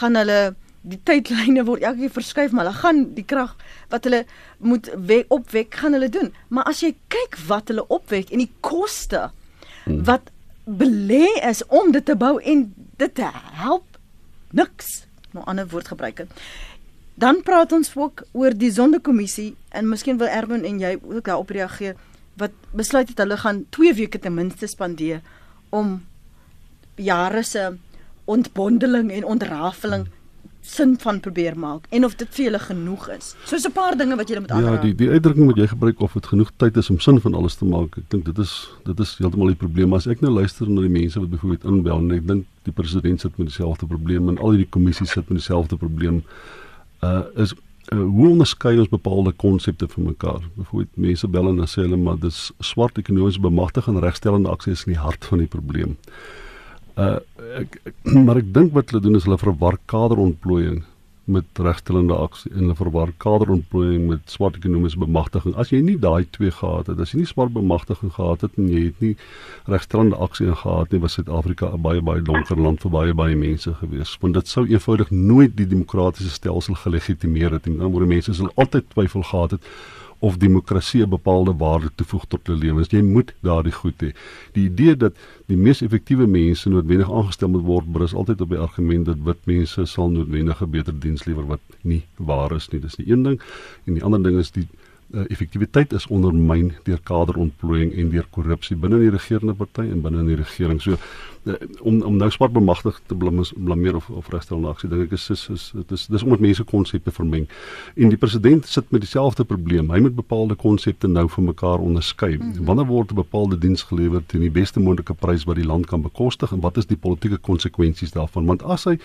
gaan hulle die tydlyne word elke keer verskuif maar hulle gaan die krag wat hulle moet wek, opwek gaan hulle doen. Maar as jy kyk wat hulle opwek en die koste hmm. wat belê is om dit te bou en dit te help niks, nou ander woord gebruik het. Dan praat ons ook oor die sondekommissie en miskien wil Erwin en jy ook daarop reageer wat besluit het hulle gaan 2 weke ten minste spandeer om jare se ontbondeling en ontrafeling sin van probeer maak en of dit vir julle genoeg is. Soos 'n paar dinge wat julle moet aanraak. Ja, die die uitdrukking wat jy gebruik of dit genoeg tyd is om sin van alles te maak. Ek dink dit is dit is heeltemal die probleem. As ek nou luister na die mense wat byvoorbeeld inbel en ek dink die president sit met dieselfde probleem en al hierdie kommissies sit met dieselfde probleem. Uh is uh, hoe onderskei ons bepaalde konsepte van mekaar? Byvoorbeeld mense bel en sê hulle maar dis swart ekonomiese bemagtiging en regstellende aksie is in die hart van die probleem. Uh ek, maar ek dink wat hulle doen is hulle verwar kaderontplooiing met regstellende aksie en hulle verwar kaderontplooiing met swart ekonomiese bemagtiging. As jy nie daai twee gehad het, as jy nie swart bemagtiging gehad het en jy het nie regstellende aksie gehad nie, was Suid-Afrika 'n baie baie donker land vir baie baie mense gewees. Want dit sou eenvoudig nooit die demokratiese stelsel gelegitimeer het nie. Dan word mense sal altyd twyfel gehad het of demokrasie 'n bepaalde waarde toevoeg tot hulle lewens. Jy moet daardie goed hê. Die idee dat die mees effektiewe mense noodwendig aangestel moet word, berus altyd op die argument dat wit mense sal noodwendig 'n beter diens lewer wat nie waar is nie. Dis die een ding en die ander ding is die uh, effektiwiteit is ondermyn deur kaderontplooiing en deur korrupsie binne die regerende party en binne die regering. So uh, om om nou swart bemagtig te blameer of of regstel na aksie dink ek is is is dit is dis om met mense konsepte vermeng. En die president sit met dieselfde probleem. Hy moet bepaalde konsepte nou van mekaar onderskei. Mm -hmm. Wanneer word 'n bepaalde diens gelewer teen die beste moontlike prys wat die land kan bekostig en wat is die politieke konsekwensies daarvan? Want as hy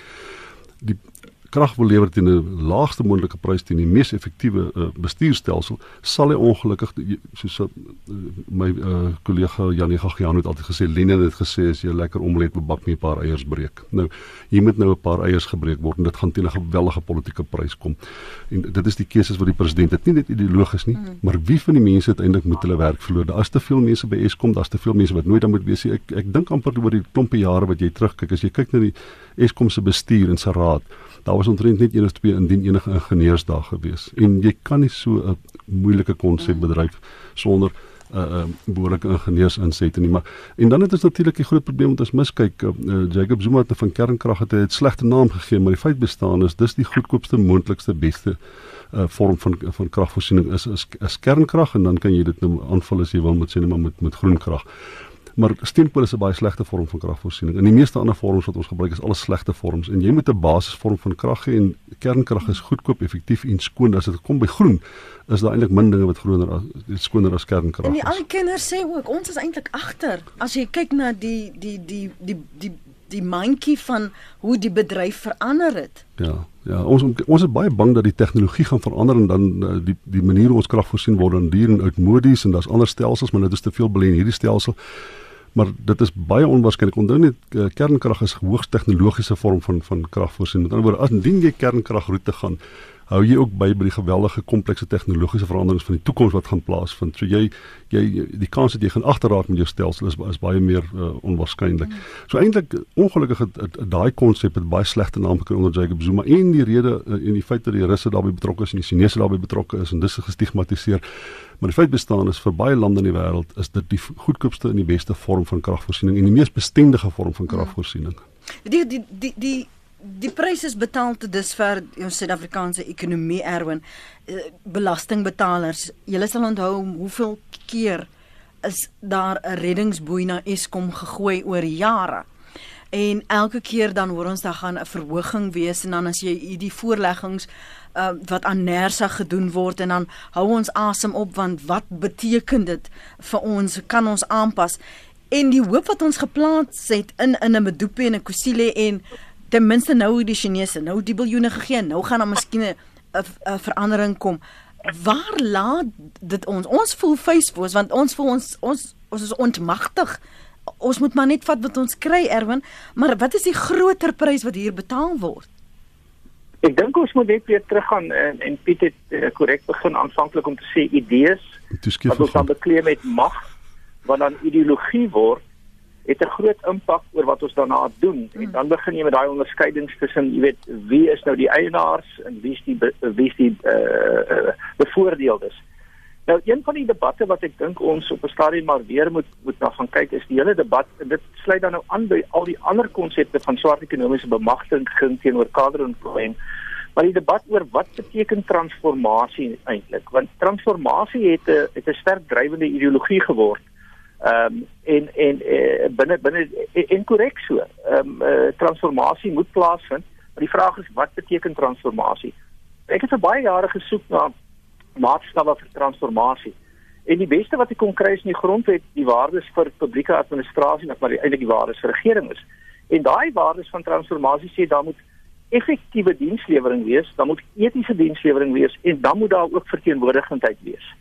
die krag wil lewer teen 'n laagste moontlike prys teen die mees effektiewe uh, bestuurstelsel, sal hy ongelukkig soos uh, my uh, kollega Janie Gagian het altyd gesê, Lenin het gesê as jy lekker omelet bebak met 'n paar eiers breek. Nou, hier moet nou 'n paar eiers gebreek word en dit gaan teen 'n geweldige politieke prys kom. En dit is die keuses wat die president het nie net ideologies nie, mm. maar wie van die mense uiteindelik moet hulle werk verloor? Daar's te veel mense by Eskom, daar's te veel mense wat nooit dan moet wees nie. Ek ek dink amper oor die klompe jare wat jy terugkyk, as jy kyk na die Eskom se bestuur en se raad daar was omtrent net een of twee indien enige ingenieurs daar gewees. En jy kan nie so 'n moeilike konsep bedryf sonder 'n uh, uh, behoorlike ingenieurs inset nie maar en dan het ons natuurlik die groot probleem wat ons miskyk uh, Jacob Zuma het van kernkrag het 'n slegte naam gegee maar die feit bestaan is dis die goedkoopste moontlikste beste uh, vorm van van kragvoorsiening is, is is kernkrag en dan kan jy dit nou aanvul as jy wil met sê net maar met met groen krag maar steenkool is 'n baie slegte vorm van kragvoorsiening. In die meeste ander vorms wat ons gebruik is alles slegte vorms en jy moet 'n basisvorm van krag hê en kernkrag is goedkoop, effektief en skoon. As dit kom by groen, is daar eintlik min dinge wat groener as skoner as kernkrag. En die al die kinders sê ook ons is eintlik agter. As jy kyk na die die die die die die mindjie van hoe die bedryf verander het. Ja. Ja, ons ons is baie bang dat die tegnologie gaan verander en dan uh, die die manier hoe ons krag voorsien word dan duur en oudmodies en daar's ander stelsels, maar dit is te veel belê in hierdie stelsel maar dit is baie onwaarskynlik. Onthou net uh, kernkrag is 'n hoogs tegnologiese vorm van van kragvoorsiening. Met ander woorde, as indien jy kernkragroete gaan, hou jy ook by by die geweldige komplekse tegnologiese veranderings van die toekoms wat gaan plaasvind. So jy jy die kans dat jy gaan agterraak met jou stelsel is is baie meer uh, onwaarskynlik. Mm. So eintlik ongelukkig daai konsep het baie slegte naam gekry onder Jacob Zuma en die rede uh, en die feit dat die Russe daarbey betrokke is en die Chinese daarbey betrokke is en dis gestigmatiseer. Maar die feit bestaan is vir baie lande in die wêreld is dit die goedkoopste en die beste vorm van kragvoorsiening en die mees bestendige vorm van kragvoorsiening. Die die die die die pryse is betaal te dusver ons Suid-Afrikaanse ekonomie erwin eh, belastingbetalers. Julle sal onthou hoeveel keer is daar 'n reddingsboei na Eskom gegooi oor jare. En elke keer dan hoor ons daar gaan 'n verhoging wees en dan as jy hierdie voorleggings uh, wat aan Nersa gedoen word en dan hou ons asem op want wat beteken dit vir ons kan ons aanpas en die hoop wat ons geplaas het in in 'n Medupe en 'n Kusile en ten minste nou die Chinese nou die biljoene gegee nou gaan daar miskien 'n verandering kom. Waar laat dit ons? Ons voel Facebook want ons voel ons ons ons is ontmagtig. Ons moet maar net vat wat ons kry Erwin. Maar wat is die groter prys wat hier betaal word? Ek dink ons moet net weer teruggaan en en Piet het uh, korrek begin aanvanklik om te sê idees wat ons dan bekleem met mag wat dan ideologie word het 'n groot impak oor wat ons daarna doen mm. en dan begin jy met daai onderskeidings tussen jy weet wie is nou die eienaars en wie is die wie is die uh, uh, bevoordeeldes. Nou een van die debatte wat ek dink ons op 'n stadium maar weer moet moet na gaan kyk is die hele debat en dit sluit dan nou aan by al die ander konsepte van swart ekonomiese bemagtiging teenoor kaderontplooiing. Maar die debat oor wat beteken transformasie eintlik? Want transformasie het 'n het 'n sterk drywende ideologie geword. Ehm um, en en uh, binne binne en korrek so. Ehm um, uh, transformasie moet plaasvind. Maar die vraag is wat beteken transformasie? Ek het vir baie jare gesoek na maatstawwe vir transformasie. En die beste wat ek kon kry is in die grondwet die waardes vir publieke administrasie en maar eintlik die waardes vir regering is. En daai waardes van transformasie sê daar moet effektiewe dienslewering wees, daar moet etiese dienslewering wees en dan moet daar ook verteenwoordigendheid wees.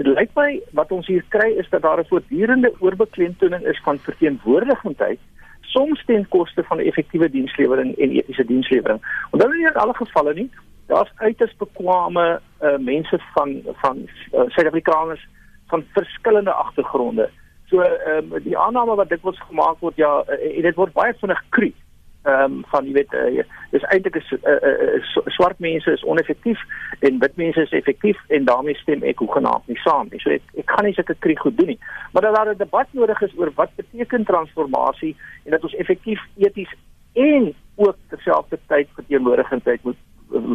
Dit lyk my wat ons hier kry is dat daar 'n voortdurende oorbeklemtoning is van verteenwoordigendheid soms ten koste van effektiewe dienslewering en etiese dienslewering. Onthou nie in alle gevalle nie, daar's uiters bekwame uh, mense van van uh, Suid-Afrikaners van verskillende agtergronde. So ehm um, die aanname wat dikwels gemaak word ja, uh, dit word baie vinnig kry ehm um, van jy weet uh, dis eintlik is uh, uh, swart mense is oneffektief en wit mense is effektief en daarmee stem ek hoegenaamd nie saam nie. So ek ek gaan nie sulke krieg goed doen nie. Maar dat daar 'n debat nodig is oor wat beteken transformasie en dat ons effektief eties en ook terselfdertyd verteenwoordigendheid moet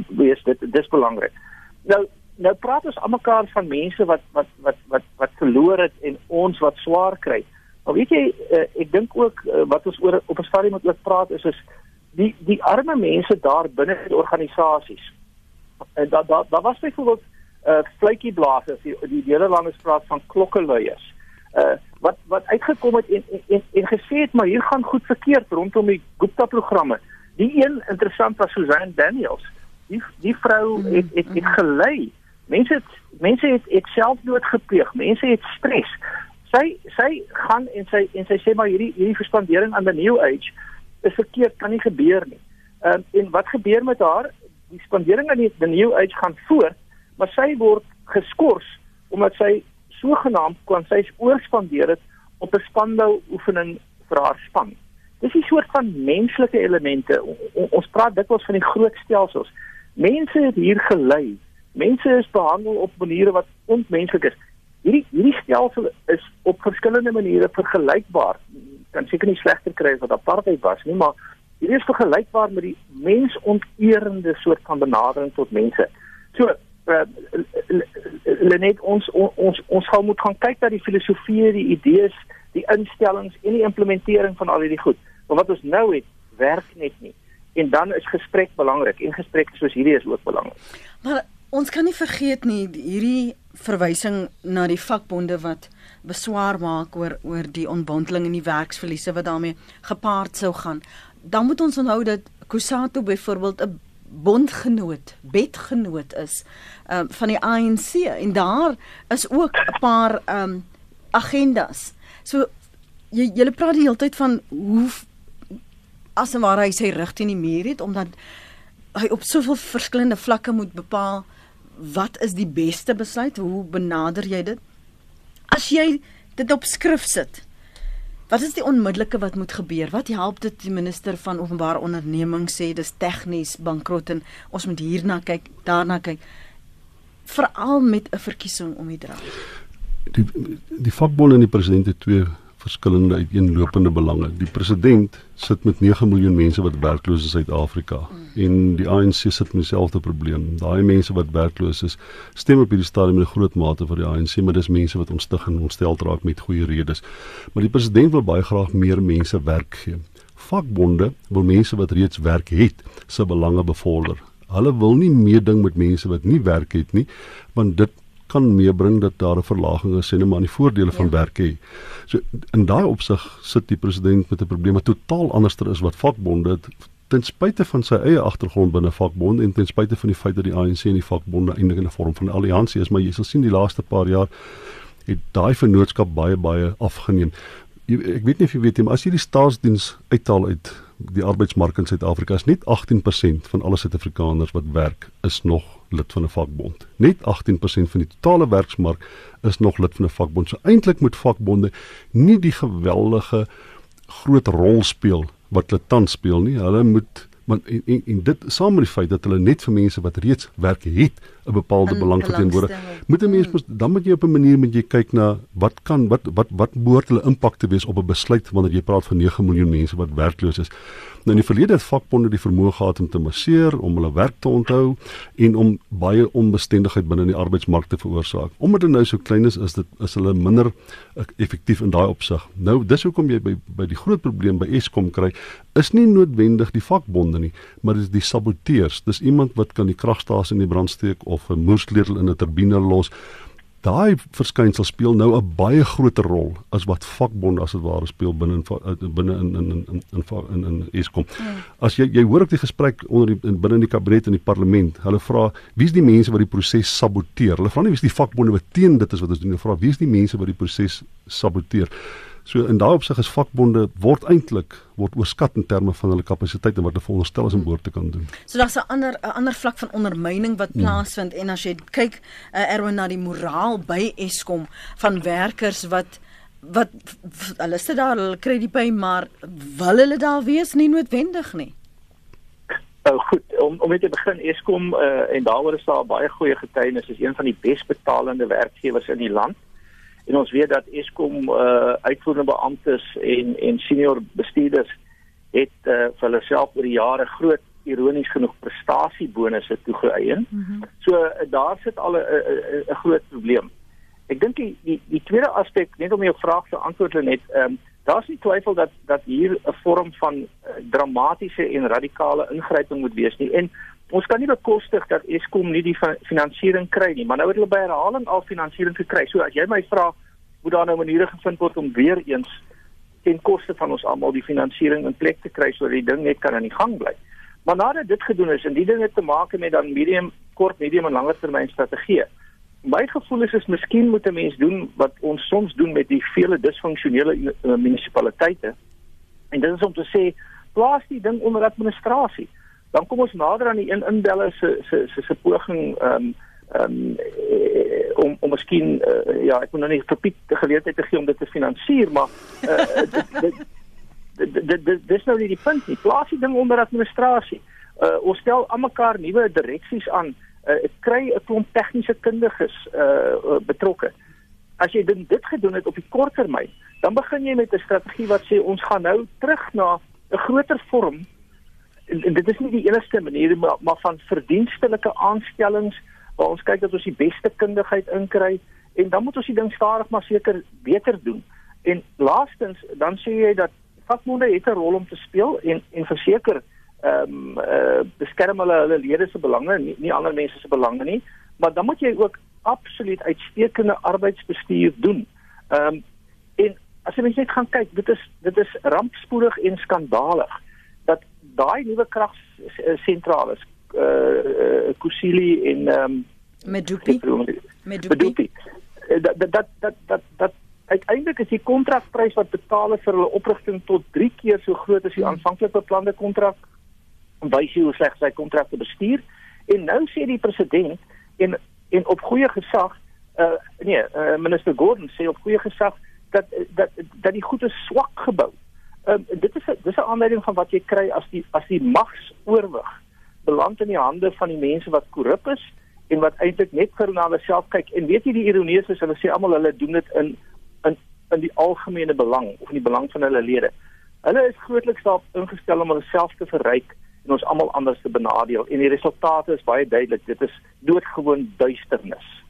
wees dit dis belangrik. Nou nou praat ons almekaar van mense wat wat wat wat wat verloor het en ons wat swaar kry. Maar weet jy uh, ek dink ook uh, wat ons oor op 'n stadium moet ook praat is is die die arme mense daar binne die organisasies. En da da daar was byvoorbeeld uh fluitjie blaasers die die Nederlanders praat van klokkeluiers. Uh wat wat uitgekom het en en en, en gesê het maar hier gaan goed verkeerd rondom die Gupta programme. Die een interessant was Susan Daniels. Die die vrou mhm, het het, het mhm. gelei. Mense het mense het, het selfdood gepleeg. Mense het stres. Sy sy gaan en sy en sy sê maar hierdie hierdie verspandering aan the new age is verkeerd, kan nie gebeur nie. Ehm um, en wat gebeur met haar? Die spandering aan die the new age gaan voort, maar sy word geskort omdat sy sogenaamd kon sy oorspandeer het op 'n spandou oefening vir haar span. Dis 'n soort van menslike elemente. O, o, ons praat dikwels van die groot stelsels. Mense het hier gelei. Mense is behandel op maniere wat onmenslik is. Hierdie hierdie stelsel is op verskillende maniere vergelykbaar. Kan seker nie slegter kry as wat apartheid was nie, maar hierdie is vergelykbaar met die mensonterende soort van benadering tot mense. So, uh, Lenet ons ons ons gaan moet gaan kyk na die filosofie, die idees, die instellings en die implementering van al hierdie goed. Maar wat ons nou het, werk net nie en dan is gesprek belangrik en gesprekke soos hierdie is ook belangrik. Maar ons kan nie vergeet nie hierdie verwysing na die vakbonde wat beswaar maak oor oor die ontbondeling en die werksverliese wat daarmee gepaard sou gaan. Dan moet ons onthou dat Kusato byvoorbeeld 'n bondgenoot, bedgenoot is um, van die ANC en daar is ook 'n paar um, agendas. So jy jy praat die hele tyd van hoe as en waar hy sy rug teen die muur het omdat hy op soveel verskillende vlakke moet bepaal wat is die beste besluit? Hoe benader jy dit? As jy dit op skrif sit wat is die onmiddellike wat moet gebeur? Wat help dit die minister van openbare onderneming sê dis tegnies bankrot en ons moet hierna kyk daarna kyk veral met 'n verkiesing om die draai die die vakbonde en die president het twee verskillende uiteenlopende belange. Die president sit met 9 miljoen mense wat werkloos is in Suid-Afrika mm. en die ANC sit met dieselfde probleem. Daai mense wat werkloos is, stem op hierdie stadium in 'n groot mate vir die ANC, maar dis mense wat ontstig en ontstel raak met goeie redes. Maar die president wil baie graag meer mense werk gee. Vakbonde wil mense wat reeds werk het, se belange bevorder. Hulle wil nie meeding met mense wat nie werk het nie, want dit kan meebring dat daar 'n verlaging is en maar die voordele ja. van werk hê. So in daai opsig sit die president met 'n probleem wat totaal anderster is wat vakbonde ten spyte van sy eie agtergrond binne vakbonde en ten spyte van die feit dat die ANC en die vakbonde eintlik in 'n vorm van 'n alliansie is, maar jy sal sien die laaste paar jaar het daai vennootskap baie baie afgeneem. Ek weet nie of jy weet nie, maar as jy die staatsdiens uithaal uit die arbeidsmark in Suid-Afrika is net 18% van alle Suid-Afrikaners wat werk is nog lid van 'n vakbond. Net 18% van die totale werksmark is nog lid van 'n vakbond. So eintlik moet vakbonde nie die geweldige groot rol speel wat hulle tans speel nie. Hulle moet want en, en, en dit saam met die feit dat hulle net vir mense wat reeds werk het 'n bepaalde belang verteenwoordig. Moet 'n mens hmm. dan moet jy op 'n manier moet jy kyk na wat kan wat wat wat behoort hulle impak te wees op 'n besluit wanneer jy praat van 9 miljoen mense wat werkloos is. Nou in die verlede het vakbonde die vermoë gehad om te masseer, om hulle werk te onthou en om baie onbestendigheid binne in die arbeidsmark te veroorsaak. Omdat dit nou so klein is, is dit is hulle minder effektief in daai opsig. Nou dis hoekom jy by by die groot probleem by Eskom kry, is nie noodwendig die vakbonde nie, maar dis die saboteurs. Dis iemand wat kan die kragstasie in die brand steek of 'n moersleutel in 'n turbine los daai verskynsel speel nou 'n baie groter rol as wat vakbonde as dit ware speel binne in binne in in in in in Eskom. Hmm. As jy jy hoor ek die gesprek onder die binne in die kabinet en die parlement, hulle vra wie's die mense wat die proses saboteer? Hulle vra nie wie's die vakbonde wat teen dit is wat ons doen, hulle vra wie's die mense wat die proses saboteer? So in daai opsig is vakbonde word eintlik word oorskat in terme van hulle kapasiteit en wat hulle veronderstel is om behoort te kan doen. So daar's 'n ander 'n ander vlak van ondermyning wat hmm. plaasvind hmm. en as jy kyk uh, Erwin na die moraal by Eskom van werkers wat wat hulle sit daar, hulle kry die pyn, maar wil hulle daar wees nie noodwendig nie. Nou goed, om om met te begin Eskom uh, en daaroor is daar baie goeie getuienis is een van die besbetalende werkgewers in die land. En ons weet dat Eskom uh, uitvoerende beamptes en en senior bestuurders het uh, vir hulle self oor die jare groot ironies genoeg prestasiebonusse toegeëien. Mm -hmm. So uh, daar sit al 'n groot probleem. Ek dink die, die die tweede aspek net om jou vraag te antwoord net, ehm um, daar's nie twyfel dat dat hier 'n vorm van uh, dramatiese en radikale ingryping moet wees nie. En ons kan nie bekostig dat Eskom nie die finansiering kry nie, maar nou het hulle by herhaling al finansiering gekry. So as jy my vra, moet daar nou maniere gevind word om weer eens ten koste van ons almal die finansiering in plek te kry sodat die ding net kan aan die gang bly. Maar nadat dit gedoen is en die ding het te maak met dan medium, kort, medium en langer termyn strategieë my gevoel is is miskien moet 'n mens doen wat ons soms doen met die vele disfunksionele uh, munisipaliteite. En dit is om te sê plaas die ding onder administrasie. Dan kom ons nader aan die een inbeller se se se se poging ehm um, um, om om miskien uh, ja, ek moet nou nie vir Piet die geleentheid te gee om dit te finansier, maar uh, dit dit dit dis nou nie die punt nie. Plaas die ding onder administrasie. Uh, ons stel almekaar nuwe direksies aan uh, kry 'n klomp tegniese kundiges uh, betrokke. As jy dit dit gedoen het op die kort termyn, dan begin jy met 'n strategie wat sê ons gaan nou terug na 'n groter vorm. Dit is nie die enigste manier maar, maar van verdienstelike aanstellings waar ons kyk dat ons die beste kundigheid inkry en dan moet ons die ding stadig maar seker beter doen. En laastens dan sê jy dat vakbonde het 'n rol om te speel en en verseker ehm um, uh, beskerm hulle hulle lede se belange, nie, nie ander mense se belange nie, maar dan moet jy ook absoluut uitstekende arbeidsbestuur doen. Ehm um, en as jy net gaan kyk, dit is dit is rampspoedig en skandalig dat daai nuwe kragsentrale eh uh, Kusili en ehm um, Medupi Medupi dat dat dat dat dat uiteindelik is die kontrakprys wat betaal is vir hulle oprigting tot 3 keer so groot as die hmm. aanvanklik beplande kontrak wys hoe sleg sy kontrakte bestuur en nou sê die president en en op goeie gesag uh nee uh, minister Gordon sê op goeie gesag dat dat dat die goed is swak gebou. Um, dit is a, dis 'n aanleiding van wat jy kry as die as die magsoorwig beland in die hande van die mense wat korrup is en wat eintlik net vir hulle self kyk. En weet jy die ironie is hulle sê almal hulle doen dit in in in die algemene belang of in die belang van hulle lede. Hulle is grootliks daarop ingestel om hulle self te verryk en ons almal anders te benadeel. En die resultate is baie duidelik. Dit is doodgewoon duisternis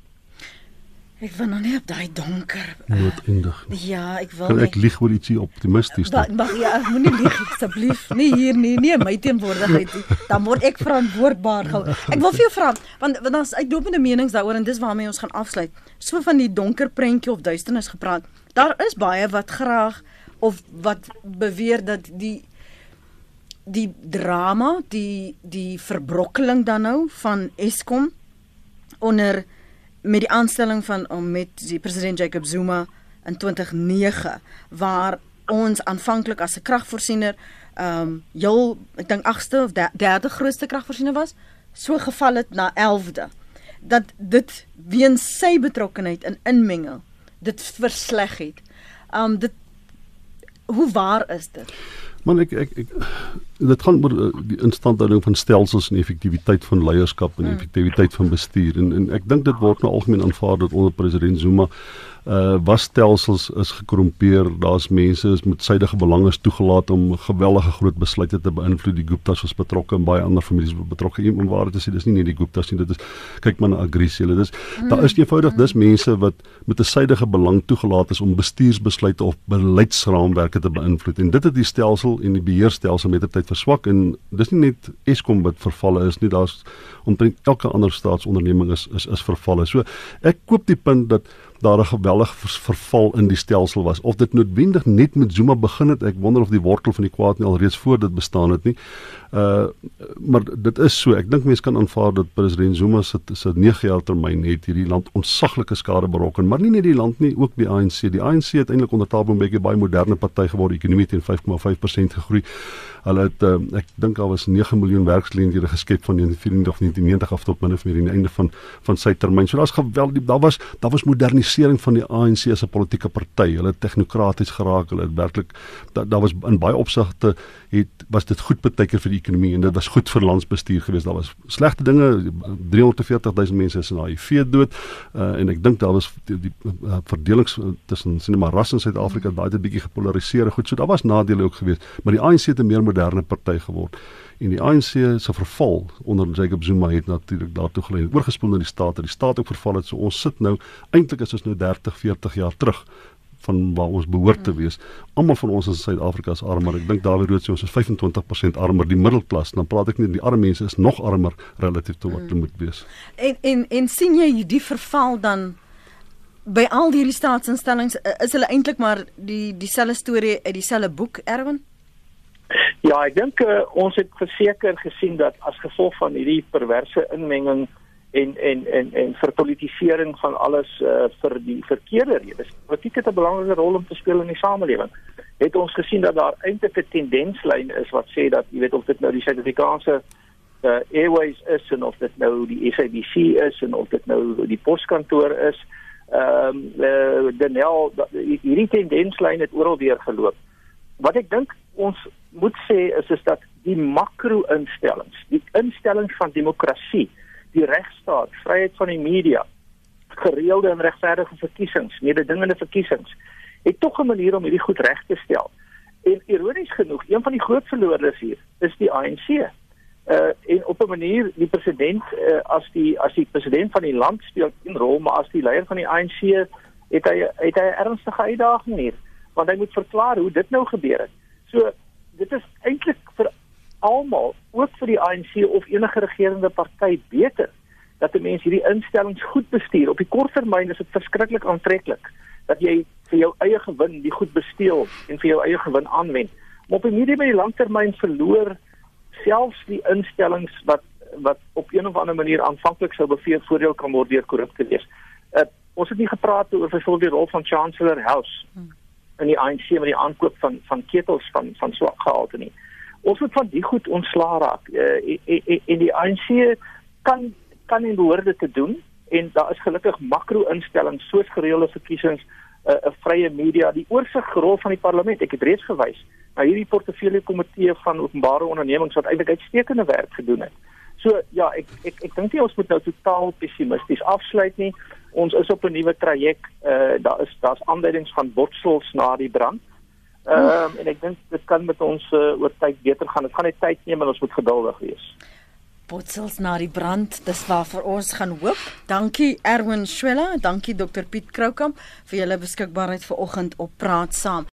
Ek wil nog nie op daai donker noodwendig nie. Ja, ek wil Kan ek lieg oor ietsie optimisties? Maar maar ja, moenie lieg asseblief nie hier nie, nie my teenwoordigheid nie. Dan word ek verantwoordbaar gehou. Ek wil vir jou vra want want daar's uitlopende menings daaroor en dis waarmee ons gaan afsluit. So van die donker prentjie of duisternis gepraat. Daar is baie wat graag of wat beweer dat die die drama, die die verbrokkeling dan nou van Eskom onder met die aanstelling van om met die president Jacob Zuma in 2009 waar ons aanvanklik as 'n kragvoorsiener ehm um, heel ek dink 8ste of derde grootste kragvoorsiener was, so geval het na 11de dat dit weens sy betrokkeheid in inmenging dit versleg het. Ehm um, dit hoe waar is dit? Maar ek ek, ek dit gaan oor eh, die instandhouding van stelsels en effektiwiteit van leierskap en mm. effektiwiteit van bestuur en en ek dink dit word nou algemeen aanvaar dat onder president Zuma uh wasstelsels is gekorrumpeer. Daar's mense is met suidige belange toegelaat om geweldige groot besluite te beïnvloed. Die Guptas was betrokke en baie ander families was betrokke. Iemand waar dit is, dis nie net die Guptas nie, dit is kyk maar na Agrisie. Hulle dis mm. daar is eenvoudig dis mense wat met 'n suidige belang toegelaat is om bestuursbesluite of beleidsraamwerke te beïnvloed. En dit het die stelsel en die beheerstelsel met tyd verswak en dis nie net Eskom wat vervalle is nie. Daar's omtrent elke ander staatsonderneming is is is vervalle. So ek koop die punt dat daar 'n geweldige verval in die stelsel was. Of dit noodwendig net met Zuma begin het, ek wonder of die wortel van die kwaad nie al reeds voor dit bestaan het nie. Uh maar dit is so. Ek dink mense kan aanvaar dat president Zuma se se 9 jaar termyn het hierdie land ontsaglike skade berokken, maar nie net die land nie, ook die ANC. Die ANC het eintlik onder Thabo Mbeki baie moderne party geword, ekonomie teen 5,5% gegroei. Hulle het uh, ek dink daar was 9 miljoen werksgeleenthede geskep van 1994 of 1990 af tot binne vir die einde van van sy termyn. So daar's geweldig daar was daar was modernisering van die ANC as 'n politieke party. Hulle het tegnokraties geraak. Hulle het werklik daar da was in baie opsigte het was dit goed beteken vir die ekonomie en dit was goed vir landsbestuur geweest. Daar was slegte dinge. 340 000 mense is in HIV dood. Uh, en ek dink daar was die, die uh, verdelings tussen sien maar ras in Suid-Afrika baie 'n bietjie gepolariseer. Goed, so daar was nadele ook geweest, maar die ANC het 'n meer moderne party geword en die ANC se verval onder Jacob Zuma het natuurlik daartoe gelei oorgespoel na die staat en die staat ook verval het so ons sit nou eintlik is ons nou 30 40 jaar terug van waar ons behoort te wees. Almal van ons in Suid-Afrika is armer. Ek dink Dawie Rood sê ons is 25% armer die middelklas. Dan praat ek nie die arme mense is nog armer relatief tot wat hulle moet wees. En en en sien jy hierdie verval dan by al hierdie staatsinstellings is hulle eintlik maar die dieselfde storie uit dieselfde boek Erwin? Ja, ek dink uh, ons het verseker gesien dat as gevolg van hierdie perverse inmenging en en en en verpolitisering van alles uh, vir die verkeerde redes. Politiek het 'n belangrike rol om te speel in die samelewing. Het ons gesien dat daar eintlik 'n tendenslyn is wat sê dat jy weet of dit nou die Suid-Afrikaanse uh, Airways is en of dit nou die SABC is en of dit nou die poskantoor is. Ehm um, uh, Daniel hierdie tendenslyn het oral weer geloop. Wat ek dink ons moet sê is is dat die makro-instellings, die instellings van demokrasie, die regstaat, vryheid van die media, gereelde en regverdige verkiesings, mededingende verkiesings, het tog 'n manier om hierdie goed reg te stel. En ironies genoeg, een van die groot verloorders hier is die ANC. Uh en op 'n manier die president uh, as die as die president van die land speel 'n rol, maar as die leier van die ANC het hy het hy 'n ernstige uitdaging hier, want hy moet verklaar hoe dit nou gebeur het. So dit is eintlik vir almal, ook vir die ANC of enige regerende party beter dat 'n mens hierdie instellings goed bestuur. Op die kort termyn is dit verskriklik aantreklik dat jy vir jou eie gewin die goed besteel en vir jou eie gewin aanwend. Maar op die medium en die langtermyn verloor selfs die instellings wat wat op een of ander manier aanvanklik sou bevier voordeel kan word deur korrupte wees. Uh, ons het nie gepraat oor vir die rol van Chancellor House. Hmm in die ANC met die aankoop van van ketels van van swak gehalte nie. Ons moet van die goed ontslaa raak. Uh, en die ANC kan kan nie behoorde te doen en daar is gelukkig makro-instellings soos gereelde verkiesings 'n uh, 'n vrye media, die oorsigrol van die parlement. Ek het reeds gewys na hierdie portefeulje komitee van openbare ondernemings wat eintlik uitstekende werk gedoen het. So ja, ek ek ek dink nie ons moet nou totaal pessimisties afsluit nie ons is op 'n nuwe traject. Uh daar is daar's aanduidings van botsels na die brand. Ehm uh, en ek dink dit kan met ons uh, oor tyd beter gaan. Dit gaan net tyd neem en ons moet geduldig wees. Botsels na die brand. Dis waar vir ons gaan hoop. Dankie Erwin Swela, dankie Dr Piet Kroukamp vir julle beskikbaarheid vanoggend op Praat Saam.